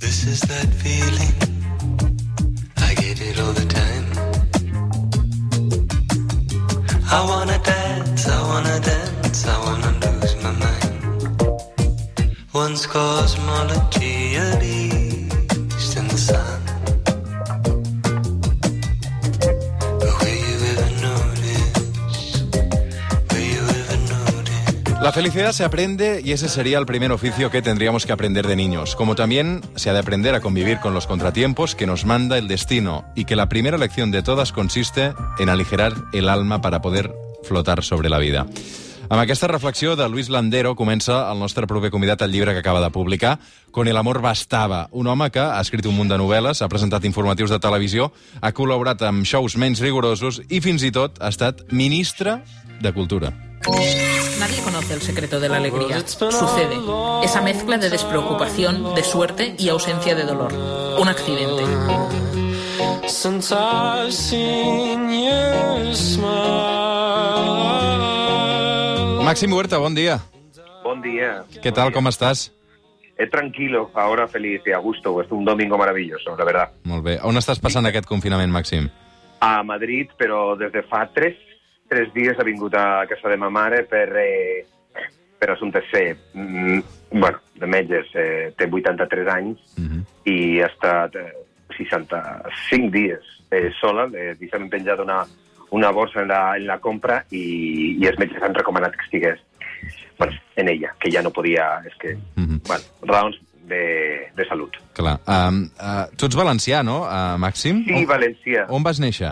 This is that feeling. I get it all the time. I wanna dance, I wanna dance, I wanna lose my mind. Once cosmology, La felicidad se aprende y ese sería el primer oficio que tendríamos que aprender de niños, como también se ha de aprender a convivir con los contratiempos que nos manda el destino y que la primera lección de todas consiste en aligerar el alma para poder flotar sobre la vida. Amb aquesta reflexió de Luis Landero comença el nostre proper convidat al llibre que acaba de publicar, Con el amor bastava, un home que ha escrit un munt de novel·les, ha presentat informatius de televisió, ha col·laborat amb shows menys rigorosos i fins i tot ha estat ministre de Cultura. Nadie conoce el secreto de la alegría. Sucede. Esa mezcla de despreocupación, de suerte y ausencia de dolor. Un accidente. Màxim Huerta, bon dia. Buen día. Què tal, com estàs? Es tranquilo, ahora feliz y a gusto. Es un domingo maravilloso, la verdad. Molt bé. On estàs passant aquest confinament, Màxim? A Madrid, però des de fa tres, tres dies he vingut a casa de ma mare per, eh, per assumptes C. Mm, bueno, de metges. Eh, té 83 anys Mhm. i ha estat eh, 65 dies eh, sola. Eh, M'han penjat una, una borsa en la, en la compra i, i els metges han recomanat que estigués bueno, en ella, que ja no podia... És que, Mhm. bueno, raons de, de salut. Clar. Um, uh, tu ets valencià, no, uh, Màxim? Sí, on, valencià. on vas néixer?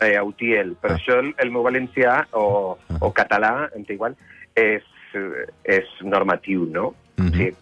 Eh, a Utiel. Per Ah. això el, el meu valencià o, Ah. o català, em té igual, és, és normatiu, no? Mhm. sí.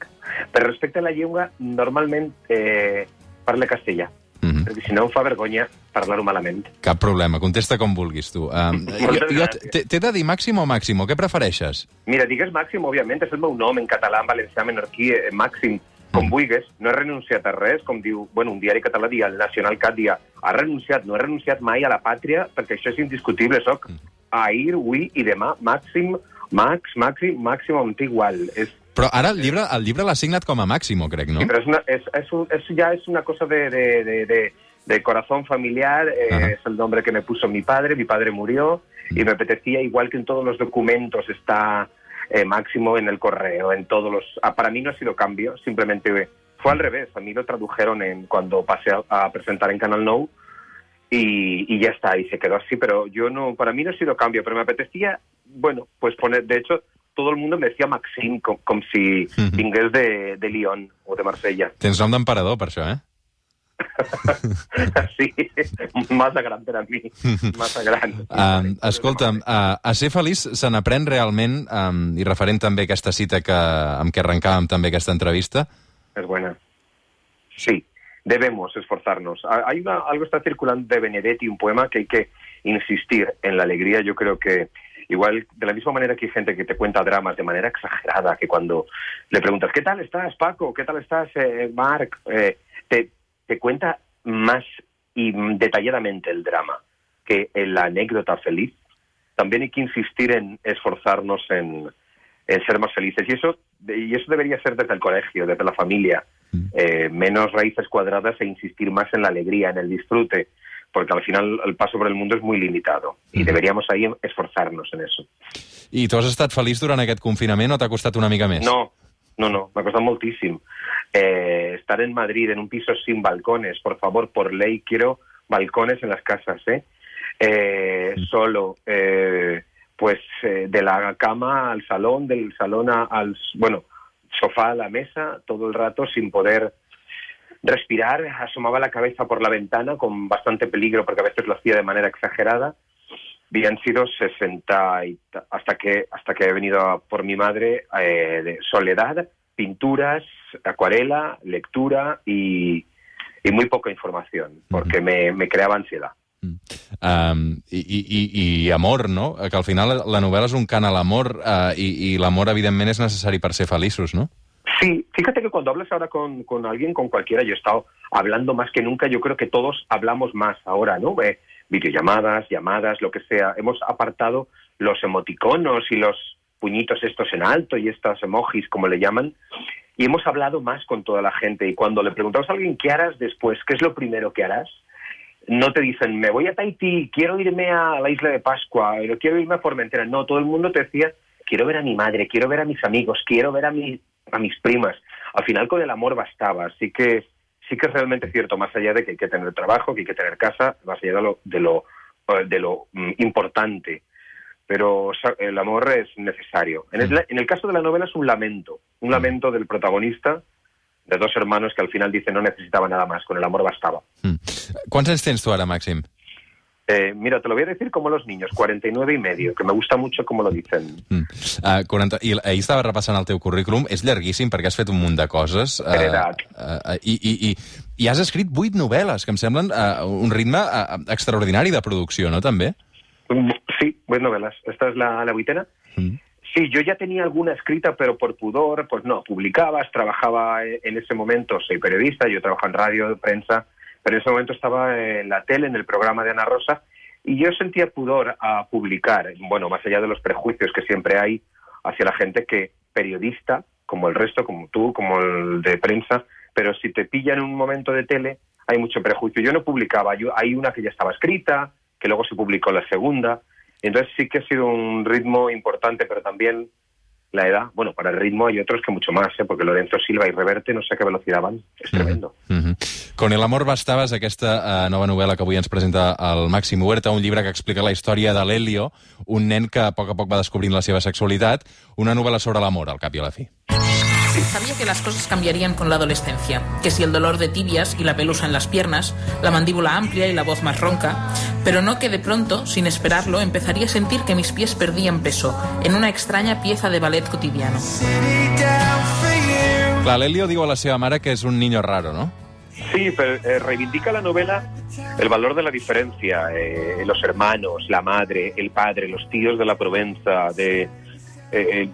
Per respecte a la llengua, normalment eh, parla castellà, Mhm. perquè si no em fa vergonya parlar-ho malament. Cap problema, contesta com vulguis, tu. Um, jo, jo t'he de dir Màxim o Màximo? Què prefereixes? Mira, digues Màxim, òbviament, és el meu nom en català, en valencià, menorquí, eh, Màxim, com Mm. vulguis. No he renunciat a res, com diu, bueno, un diari català dia, el Nacional Cat dia, ha renunciat, no he renunciat mai a la pàtria, perquè això és indiscutible, soc Mm. ahir, avui i demà, Màxim, Max, Màxim, Màxim, té igual. És, Però ara el llibre el llibre l'ha signat com a Màximo, crec, no? sí, però és una, és, és, un, és, ja és una cosa de, de, de, de, de corazón familiar, eh, Ajá. es el nombre que me puso mi padre, mi padre murió, y me apetecía, igual que en todos los documentos está eh, Máximo en el correo, en todos los... ah, para mí no ha sido cambio, simplemente fue al revés, a mí lo tradujeron en, cuando pasé a, a presentar en Canal No, y, y ya está, y se quedó así, pero yo no, para mí no ha sido cambio, pero me apetecía, bueno, pues poner, de hecho, todo el mundo me decía Maxim, com, com si Ujú. vingués de, de Lyon o de Marsella. Tens nom d'emperador, per això, eh? sí, massa gran per a mi, massa gran. Um, escolta'm, uh, a ser feliç se n'aprèn realment, um, i referent també a aquesta cita que, amb què arrencàvem també aquesta entrevista, Es buena. Sí, debemos esforzarnos. Ha- Hay una, algo está circulando de Benedetti, un poema que hay que insistir en la alegría. Yo creo que igual, de la misma manera que hay gente que te cuenta dramas de manera exagerada, que cuando le preguntas, ¿qué tal estás, Paco? ¿Qué tal estás, eh, Marc? Eh, te, te cuenta más y mm, detalladamente el drama que en la anécdota feliz. También hay que insistir en esforzarnos en, en ser más felices. Y eso, y eso debería ser desde el colegio, desde la familia. Eh, menos raíces cuadradas e insistir más en la alegría, en el disfrute, porque al final el paso por el mundo es muy limitado y Ujú. deberíamos ahí esforzarnos en eso. i tu has estat feliç durant aquest confinament o t'ha costat una mica més? No, no, no, me ha costado muchísimo. Eh, estar en Madrid en un piso sin balcones, por favor, por ley quiero balcones en las casas, ¿eh? Eh, solo, eh, pues eh, de la cama al salón, del salón a- al, bueno, sofá a la mesa, todo el rato sin poder respirar, asomaba la cabeza por la ventana con bastante peligro porque a veces lo hacía de manera exagerada. Han sido 60 y ta- hasta que hasta que he venido a por mi madre eh, de soledad, pinturas, acuarela, lectura y, y muy poca información porque me, me creaba ansiedad. Um, i, i, i, I amor, no? Que al final la novel·la és un cant a l'amor uh, i, i l'amor, evidentment, és necessari per ser feliços, no? Sí, fíjate que cuando hablas ahora con, con alguien, con cualquiera, yo he estado hablando más que nunca, yo creo que todos hablamos más ahora, ¿no? Eh, videollamadas, llamadas, lo que sea. Hemos apartado los emoticonos y los puñitos estos en alto y estos emojis, como le llaman, y hemos hablado más con toda la gente. Y cuando le preguntamos a alguien qué harás después, qué es lo primero que harás, no te dicen, me voy a Tahití, quiero irme a la isla de Pascua, pero quiero irme a Formentera. No, todo el mundo te decía, quiero ver a mi madre, quiero ver a mis amigos, quiero ver a, a mis primas. Al final con el amor bastaba, así que sí que es realmente cierto, más allá de que hay que tener trabajo, que hay que tener casa, más allá de lo, de lo, eh, de lo mm, importante. Pero el amor es necesario. En el, en el caso de la novela es un lamento, un lamento del protagonista de dos hermanos que al final dicen no necesitaba nada más, con el amor bastaba. Mm. ¿Cuántos años tienes tú ahora, Màxim? Eh, mira, te lo voy a decir como los niños, 49 y medio, que me gusta mucho como lo dicen. Mm. Uh, 40... I ahir estava repassant el teu currículum, és llarguíssim perquè has fet un munt de coses. Uh, Heredat. Uh, i, i, i, I has escrit vuit novel·les, que em semblen uh, un ritme uh, extraordinari de producció, no, també? Sí, vuit novel·les. Esta és la, la vuitena. Mm. Sí, yo ya tenía alguna escrita, pero por pudor, pues no, publicabas, trabajaba en ese momento, soy periodista, yo trabajo en radio, prensa, pero en ese momento estaba en la tele, en el programa de Ana Rosa, y yo sentía pudor a publicar, bueno, más allá de los prejuicios que siempre hay hacia la gente que periodista, como el resto, como tú, como el de prensa, pero si te pillan en un momento de tele, hay mucho prejuicio. Yo no publicaba, yo, hay una que ya estaba escrita, que luego se publicó la segunda, entonces sí que ha sido un ritmo importante, pero también la edad, bueno, para el ritmo hay otros que mucho más, ¿eh? porque Lorenzo Silva y Reverte no sé a qué velocidad van, és tremendo. Mm -hmm. Con el amor bastabas, aquesta uh, nova novel·la que avui ens presenta el Màxim Huerta, un llibre que explica la història de l'Helio, un nen que a poc a poc va descobrint la seva sexualitat, una novel·la sobre l'amor, al cap i a la fi. Sabía que las cosas cambiarían con la adolescencia, que si el dolor de tibias y la pelusa en las piernas, la mandíbula amplia y la voz más ronca, pero no que de pronto, sin esperarlo, empezaría a sentir que mis pies perdían peso en una extraña pieza de ballet cotidiano. Clar, l'Helio diu a la seva mare que és un niño raro, ¿no? Sí, pero eh, reivindica la novela el valor de la diferencia, eh, los hermanos, la madre, el padre, los tíos de la Provenza, de eh,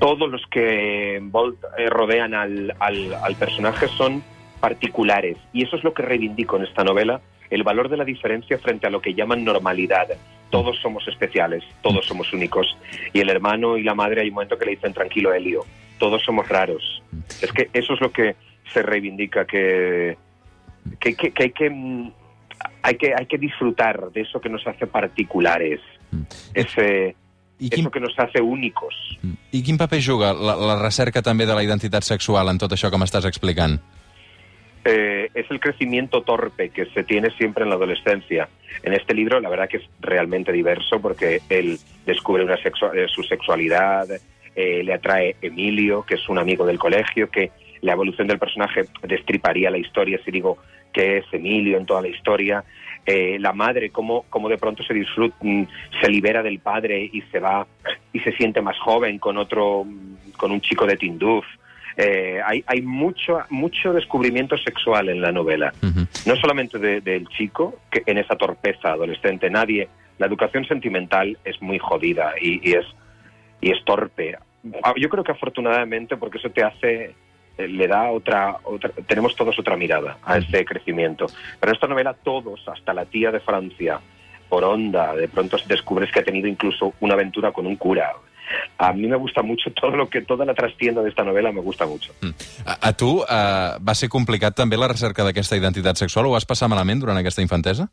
todos los que eh, rodean al, al, al, personaje son particulares. Y eso es lo que reivindico en esta novela, el valor de la diferencia frente a lo que llaman normalidad. Todos somos especiales, todos somos únicos. Y el hermano y la madre hay un momento que le dicen tranquilo, Helio, todos somos raros. Es que eso es lo que se reivindica, que, que, que, que hay que hay que hay que disfrutar de eso que nos hace particulares. Ese I quin... el que nos hace únicos. I quin paper juga la, la recerca també de la identitat sexual en tot això que m'estàs explicant? Eh, es el crecimiento torpe que se tiene siempre en la adolescencia. En este libro, la verdad que es realmente diverso porque él descubre una sexu eh, su sexualidad, eh, le atrae Emilio, que es un amigo del colegio, que la evolución del personaje destriparía la historia si digo que es Emilio en toda la historia. Eh, la madre, cómo, cómo de pronto se disfruta, mm, se libera del padre y se va y se siente más joven con otro, mm, con un chico de Tinduf. Eh, hay, hay mucho, mucho descubrimiento sexual en la novela. Uh -huh. No solamente del de, chico, que en esa torpeza adolescente, nadie. La educación sentimental es muy jodida y, y, es, y es torpe. Ah, yo creo que afortunadamente, porque eso te hace le da otra, otra, tenemos todos otra mirada a ese crecimiento. Pero en esta novela todos, hasta la tía de Francia, por onda, de pronto descubres que ha tenido incluso una aventura con un cura. A mi me gusta mucho todo lo que toda la trastienda d'esta novel·la me gusta mucho. Mm. A, a tu uh, va ser complicat també la recerca d'aquesta identitat sexual? Ho vas passar malament durant aquesta infantesa?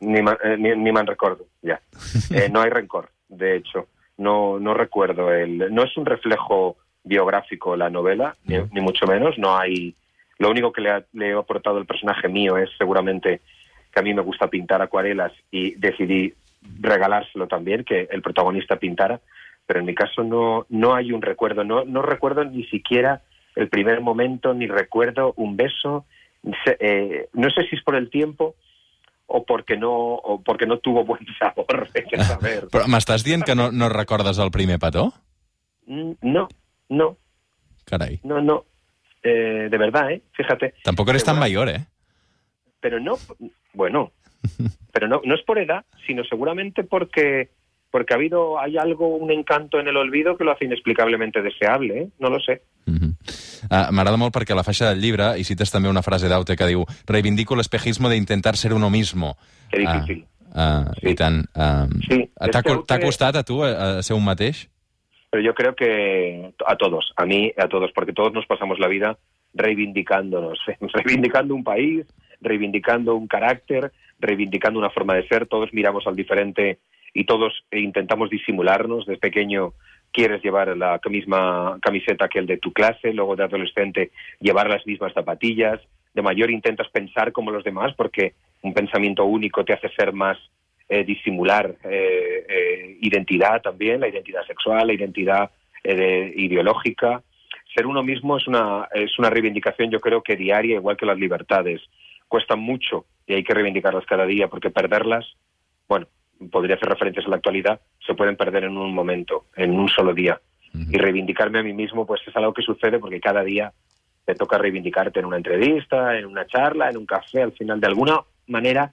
Ni, eh, ni, ni me'n recordo, ya. Eh, no hay rencor, de hecho. No, no recuerdo. El, no es un reflejo biográfico la novela, ni, ni, mucho menos. No hay. Lo único que le, ha, le, he aportado el personaje mío es seguramente que a mí me gusta pintar acuarelas y decidí regalárselo también, que el protagonista pintara. Pero en mi caso no, no hay un recuerdo, no, no recuerdo ni siquiera el primer momento, ni recuerdo un beso. Eh, no sé si es por el tiempo o porque no, o porque no tuvo buen sabor. Saber. Però m'estàs dient que no, no recordes el primer petó? Mm, no, no. Caray. No, no. Eh, de verdad, ¿eh? Fíjate. Tampoco eres tan mayor, ¿eh? Pero no, bueno, pero no, no es por edad, sino seguramente porque porque ha habido, hay algo, un encanto en el olvido que lo hace inexplicablemente deseable, ¿eh? No lo sé. Uh -huh. uh, M'agrada molt perquè a la faixa del llibre, i cites també una frase d'Aute que diu reivindico l'espejismo de intentar ser uno mismo. Que difícil. Uh, uh, sí. I tant. Uh, sí, T'ha costat a tu a, a ser un mateix? Pero yo creo que a todos, a mí, a todos, porque todos nos pasamos la vida reivindicándonos, reivindicando un país, reivindicando un carácter, reivindicando una forma de ser, todos miramos al diferente y todos intentamos disimularnos. Desde pequeño quieres llevar la misma camiseta que el de tu clase, luego de adolescente llevar las mismas zapatillas, de mayor intentas pensar como los demás porque un pensamiento único te hace ser más eh, disimular eh, eh, identidad también, la identidad sexual, la identidad ideológica. Ser uno mismo es una, es una reivindicación, yo creo que diaria, igual que las libertades. Cuestan mucho y hay que reivindicarlas cada día, porque perderlas, bueno, podría hacer referencias a la actualidad, se pueden perder en un momento, en un solo día. Y reivindicarme a mí mismo, pues es algo que sucede porque cada día te toca reivindicarte en una entrevista, en una charla, en un café, al final, de alguna manera,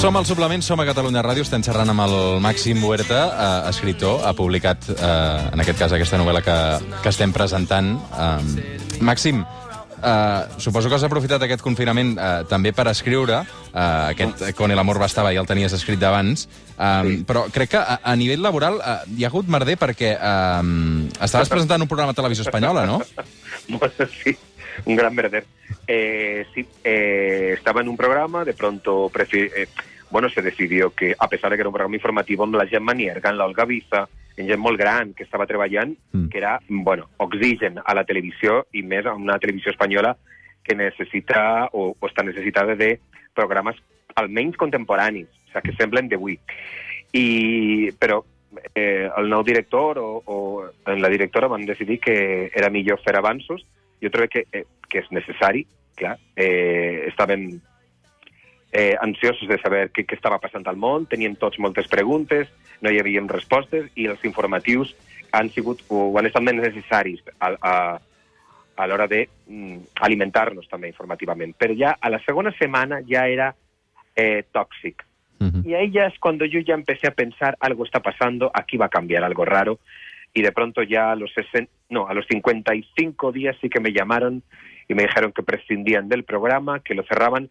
Som al suplement, som a Catalunya Ràdio, estem xerrant amb el Màxim Huerta, eh, escriptor, ha publicat, eh, en aquest cas, aquesta novel·la que, que estem presentant. Eh, Màxim, Uh, suposo que has aprofitat aquest confinament uh, també per escriure. Uh, aquest Con el amor bastava ja el tenies escrit d'abans. Um, sí. Però crec que a, a nivell laboral uh, hi ha hagut merder perquè um, estaves presentant un programa de televisió espanyola, no? sí, un gran merder. Eh, sí, eh, estaba en un programa, de pronto eh, bueno, se decidió que, a pesar de que era un programa informatiu amb la Gemma Nierga, en l'Olga Biza, en gent molt gran que estava treballant, mm. que era, bueno, oxigen a la televisió i més a una televisió espanyola que necessita o, o està necessitada de programes almenys contemporanis, o sigui, que semblen d'avui. I, però eh, el nou director o, o la directora van decidir que era millor fer avanços. Jo trobo que, eh, que és necessari, clar. Eh, estaven eh, ansiosos de saber què, què estava passant al món, tenien tots moltes preguntes, no hi havia respostes i els informatius han sigut o han estat més necessaris a, a, a l'hora de mm, alimentar-nos també informativament. Però ja a la segona setmana ja era eh, tòxic. Uh -huh. Y ahí ya es cuando yo ya empecé a pensar, algo está pasando, aquí va a cambiar algo raro. Y de pronto ya a los 60, no, a los 55 días sí que me llamaron y me dijeron que prescindían del programa, que lo cerraban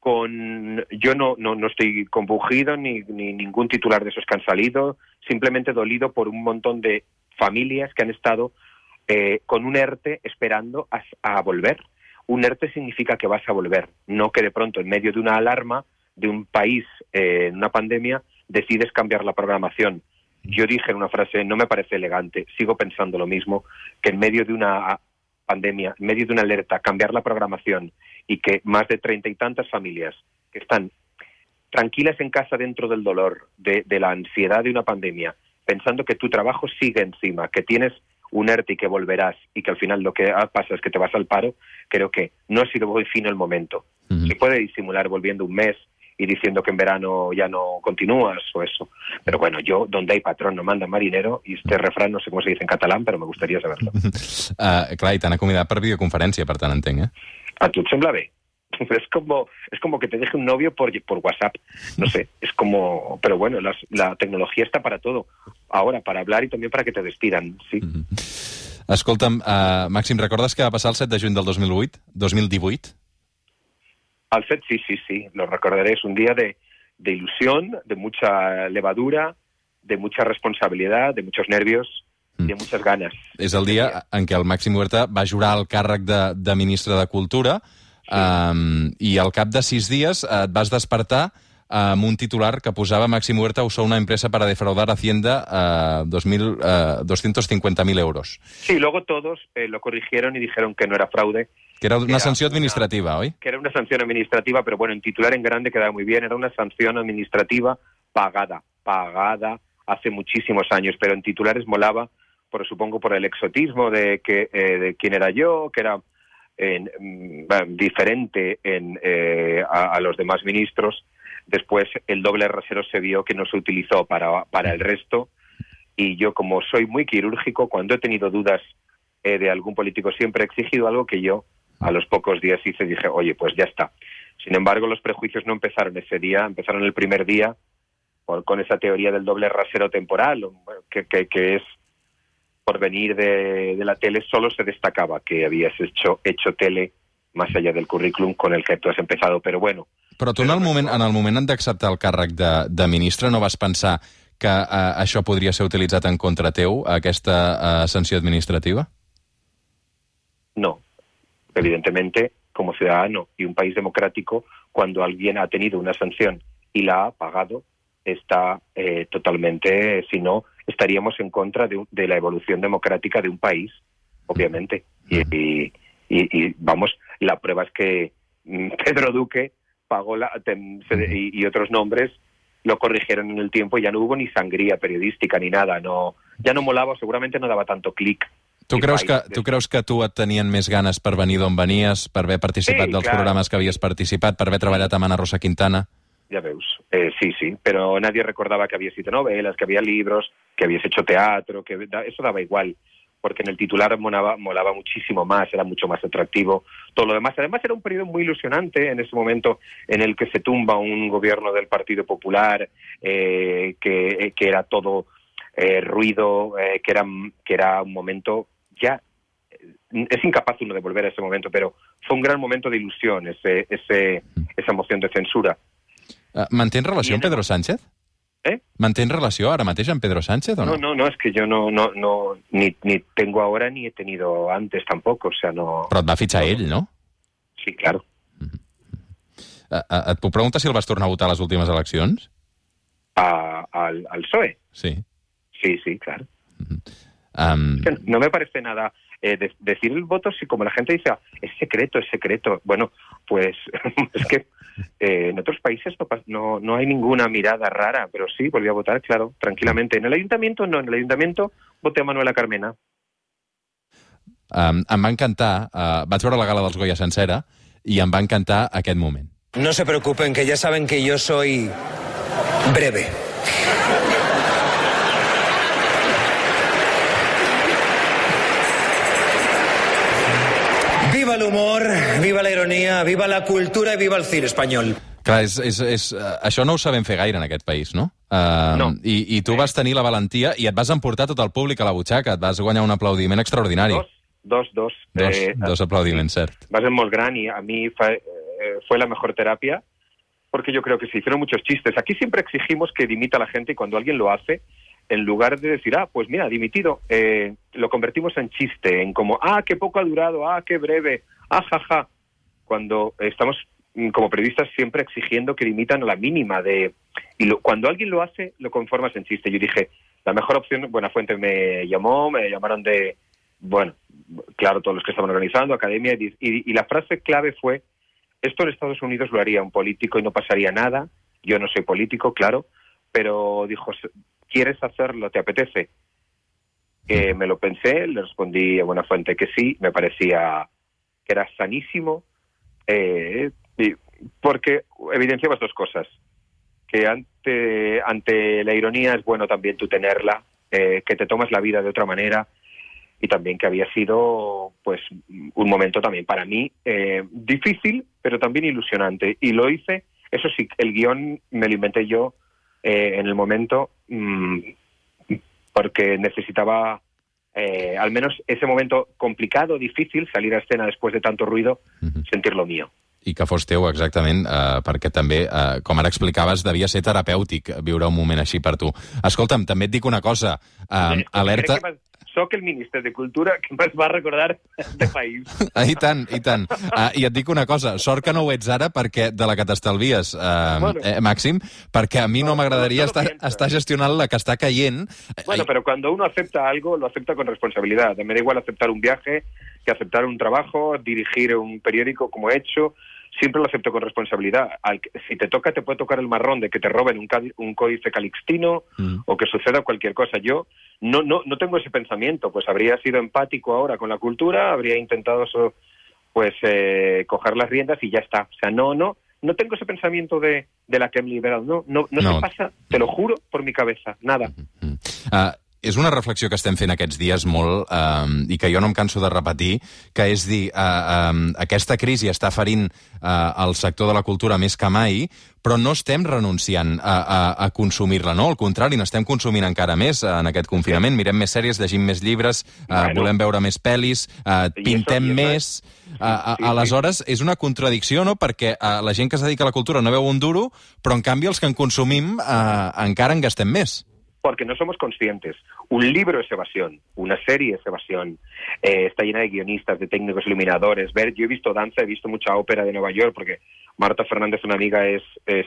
con yo no, no, no estoy compungido ni, ni ningún titular de esos que han salido, simplemente dolido por un montón de familias que han estado eh, con un ERTE esperando a, a, volver. Un ERTE significa que vas a volver, no que de pronto en medio de una alarma de un país eh, en una pandemia decides cambiar la programación. Yo dije en una frase, no me parece elegante, sigo pensando lo mismo, que en medio de una pandemia, en medio de una alerta, cambiar la programación y que más de treinta y tantas familias que están tranquilas en casa dentro del dolor, de, de, la ansiedad de una pandemia, pensando que tu trabajo sigue encima, que tienes un ERTE y que volverás y que al final lo que pasa es que te vas al paro, creo que no ha sido muy fino el momento. Uh -huh. Se puede disimular volviendo un mes y diciendo que en verano ya no continúas o eso. Pero bueno, yo, donde hay patrón no manda marinero, y este refrán no sé cómo se dice en catalán, pero me gustaría saberlo. uh, clar, i t'han acomiadat per videoconferència, per tant, entenc, eh? A tu sembla bé? Es como, es como que te deje un novio por, por WhatsApp. No sé, es como... Pero bueno, las, la tecnología está para todo. Ahora, para hablar y también para que te despidan, sí. Mm -hmm. Escolta'm, uh, Màxim, recordes que va passar el 7 de juny del 2008? 2018? Al FED sí, sí, sí, lo recordaré. Es un día de, de ilusión, de mucha levadura, de mucha responsabilidad, de muchos nervios i de muchas ganas. És el dia en què el Màxim Huerta va jurar el càrrec de, de ministre de Cultura sí. um, i al cap de sis dies et vas despertar amb un titular que posava Màxim Huerta usó una empresa para defraudar a Hacienda uh, 2000, uh, 250.000 euros. Sí, luego todos eh, lo corrigieron y dijeron que no era fraude, que era una sanción administrativa, una, ¿hoy? Que era una sanción administrativa, pero bueno, en titular en grande quedaba muy bien. Era una sanción administrativa pagada, pagada hace muchísimos años, pero en titulares molaba, por supongo, por el exotismo de que eh, de quién era yo, que era en, mm, diferente en, eh, a, los demás ministros. Después el doble rasero se vio que no se utilizó para, para el resto. Y yo, como soy muy quirúrgico, cuando he tenido dudas eh, de algún político, siempre he exigido algo que yo a los pocos días hice, dije, oye, pues ya está. Sin embargo, los prejuicios no empezaron ese día, empezaron el primer día con esa teoría del doble rasero temporal, que- que es por venir de, de la tele, solo se destacaba que habías hecho, hecho tele más allá del currículum con el que tú has empezado. Pero bueno, Però tu en el moment, en el moment d'acceptar el càrrec de, de ministre no vas pensar que uh, això podria ser utilitzat en contra teu, aquesta uh, sanció administrativa? No. Evidentemente, como ciudadano y un país democrático, cuando alguien ha tenido una sanción y la ha pagado, está eh, totalmente, si no, estaríamos en contra de, de la evolución democrática de un país, obviamente. Y, y- y- vamos, la prueba es que mm, Pedro Duque pagó la, y, y otros nombres lo corrigieron en el tiempo y ya no hubo ni sangría periodística ni nada, no ya no molaba, seguramente no daba tanto clic. Tu creus, que, tu creus que tu et tenien més ganes per venir d'on venies, per haver participat Sí, dels clar. programes que havies participat, per haver treballat amb Ana Rosa Quintana? Ya veus. Eh, sí, sí, pero nadie recordaba que habías escrito novelas, que había libros, que habías hecho teatro, que da- eso daba igual, porque en el titular molaba, molaba muchísimo más, era mucho más atractivo, todo lo demás. Además era un periodo muy ilusionante en ese momento en el que se tumba un gobierno del Partido Popular, eh, que, eh, que era todo eh, ruido, eh, que, era, que era un momento ya eh, es incapaz uno de volver a ese momento, pero fue un gran momento de ilusión, ese, ese, esa moción de censura. Uh, mantens relació amb Pedro Sánchez? ¿Eh? Mantens relació ara mateix amb Pedro Sánchez o no? No, no, no, es que yo no, no, no ni, ni tengo ahora ni he tenido antes tampoco, o sea, no. Però et va fitxar ell, no? Sí, claro. Uh, uh, et puc preguntar si el vas tornar a votar a les últimes eleccions? A- al, al PSOE. Sí. Sí, sí, claro. Um, Que No me parece nada eh, de- decir el voto si como la gente dice, "Ah, es secreto, es secreto. Bueno, pues es que eh, en otros países no, no, no hay ninguna mirada rara, pero sí, volví a votar, claro, tranquilamente. En el ayuntamiento no, en el ayuntamiento voté a Manuela Carmena. um, em va encantar, uh, vaig veure la gala dels Goya sencera i em va encantar aquest moment. No se preocupen, que ya saben que yo soy breve. El humor, viva la ironía, viva la cultura y viva el cine español. Clar, és, és, és, uh, això no ho sabem fer gaire en aquest país, no? Uh, No. I, I tu vas tenir la valentia i et vas emportar tot el públic a la butxaca, et vas guanyar un aplaudiment extraordinari. Dos, dos, dos. Dos, Eh, dos aplaudiments, cert. va a ser muy gran y a mí fue, eh, fue la mejor terapia porque yo creo que se hicieron muchos chistes. Aquí siempre exigimos que dimita a la gente y cuando alguien lo hace, en lugar de decir, ah, pues mira, dimitido, eh, lo convertimos en chiste, en como, ah, qué poco ha durado, ah, qué breve, ah, jaja. Cuando estamos mm, como periodistas siempre exigiendo que dimitan a la mínima de... Y lo- cuando alguien lo hace, lo conformas en chiste. Yo dije, la mejor opción, Buenafuente me llamó, me llamaron de, bueno, claro, todos los que estaban organizando, academia, y, y- y la frase clave fue, esto en Estados Unidos lo haría un político y no pasaría nada, yo no soy político, claro, pero dijo, ¿quieres hacerlo? ¿Te apetece? Eh, me lo pensé, le respondí a Buenafuente que sí, me parecía que era sanísimo, eh, y- porque evidenciabas dos cosas, que ante, ante la ironía es bueno también tú tenerla, eh, que te tomas la vida de otra manera, y también que había sido pues un momento también para mí eh, difícil pero también ilusionante y lo hice eso sí el guion me lo inventé yo eh, en el momento mm, porque necesitaba eh, al menos ese momento complicado difícil salir a escena después de tanto ruido sentir lo mío I que fos teu, exactament, eh, perquè també, eh, com ara explicaves, devia ser terapèutic viure un moment així per tu. Escolta'm, també et dic una cosa, eh, alerta... Que más- soc el ministre de Cultura que más va a recordar este país. Ah, I tant, i tant. Uh, I et dic una cosa, sort que no ho ets ara perquè de la que t'estalvies, uh, Bueno. eh, Màxim, perquè a mi no, No, m'agradaria no estar, pienso. estar gestionant la que està caient. Bueno, pero cuando uno acepta algo, lo acepta con responsabilidad. Me da igual aceptar un viaje que aceptar un trabajo, dirigir un periódico como he hecho. Siempre lo acepto con responsabilidad. Al si te toca, te puede tocar el marrón de que te roben un, un códice calixtino Mm. o que suceda cualquier cosa. Yo no, no, no tengo ese pensamiento. Pues habría sido empático ahora con la cultura, habría intentado so- pues eh, coger las riendas y ya está. O sea, no, no, no tengo ese pensamiento de, de la que me liberado. No, no, no, No. se pasa, te lo juro, por mi cabeza. Nada. Mm. Uh, és una reflexió que estem fent aquests dies molt eh, i que jo no em canso de repetir, que és dir, eh, eh, aquesta crisi està ferint eh, el sector de la cultura més que mai, però no estem renunciant a, a, a consumir-la, no? Al contrari, n'estem consumint encara més en aquest confinament. Mirem més sèries, llegim més llibres, eh, bueno. volem veure més pel·lis, eh, pintem això, més... Uh, uh, sí, aleshores, és una contradicció, no?, perquè uh, la gent que es dedica a la cultura no veu un duro, però en canvi els que en consumim uh, encara en gastem més porque no somos conscientes. Un libro es evasión, una serie es evasión, eh, está llena de guionistas, de técnicos iluminadores. Ver, yo he visto danza, he visto mucha ópera de Nueva York, porque Marta Fernández, una amiga, es, es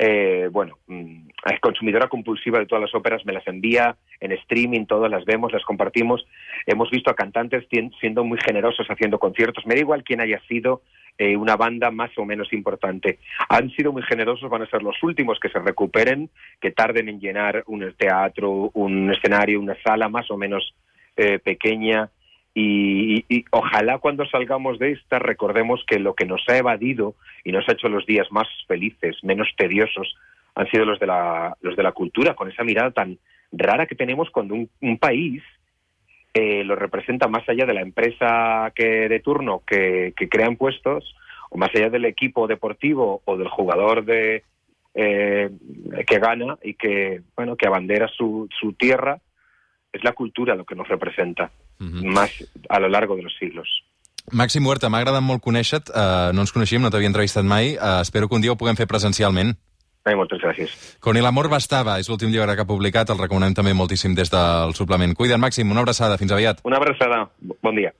eh, bueno, mm, es consumidora compulsiva de todas las óperas, me las envía en streaming, todas las vemos, las compartimos. Hemos visto a cantantes siendo muy generosos haciendo conciertos. Me da igual quién haya sido, eh, una banda más o menos importante. Han sido muy generosos, van a ser los últimos que se recuperen, que tarden en llenar un teatro, un escenario, una sala más o menos eh, pequeña. Y, ojalá cuando salgamos de esta recordemos que lo que nos ha evadido y nos ha hecho los días más felices, menos tediosos, han sido los de la, los de la cultura, con esa mirada tan rara que tenemos cuando un país eh, lo representa más allá de la empresa que de turno que, que crea impuestos, o más allá del equipo deportivo o del jugador de eh, que gana y que bueno que abandera su, su tierra, es la cultura lo que nos representa uh -huh. más a lo largo de los siglos. Màxim Huerta, m'ha agradat molt conèixer-te. Uh, no ens coneixíem, no t'havia entrevistat mai. Uh, espero que un dia ho puguem fer presencialment. Ai, moltes gràcies. Con el amor bastava, és l'últim llibre que ha publicat, el recomanem també moltíssim des del suplement. Cuida't, Màxim, una abraçada, fins aviat. Una abraçada, bon dia.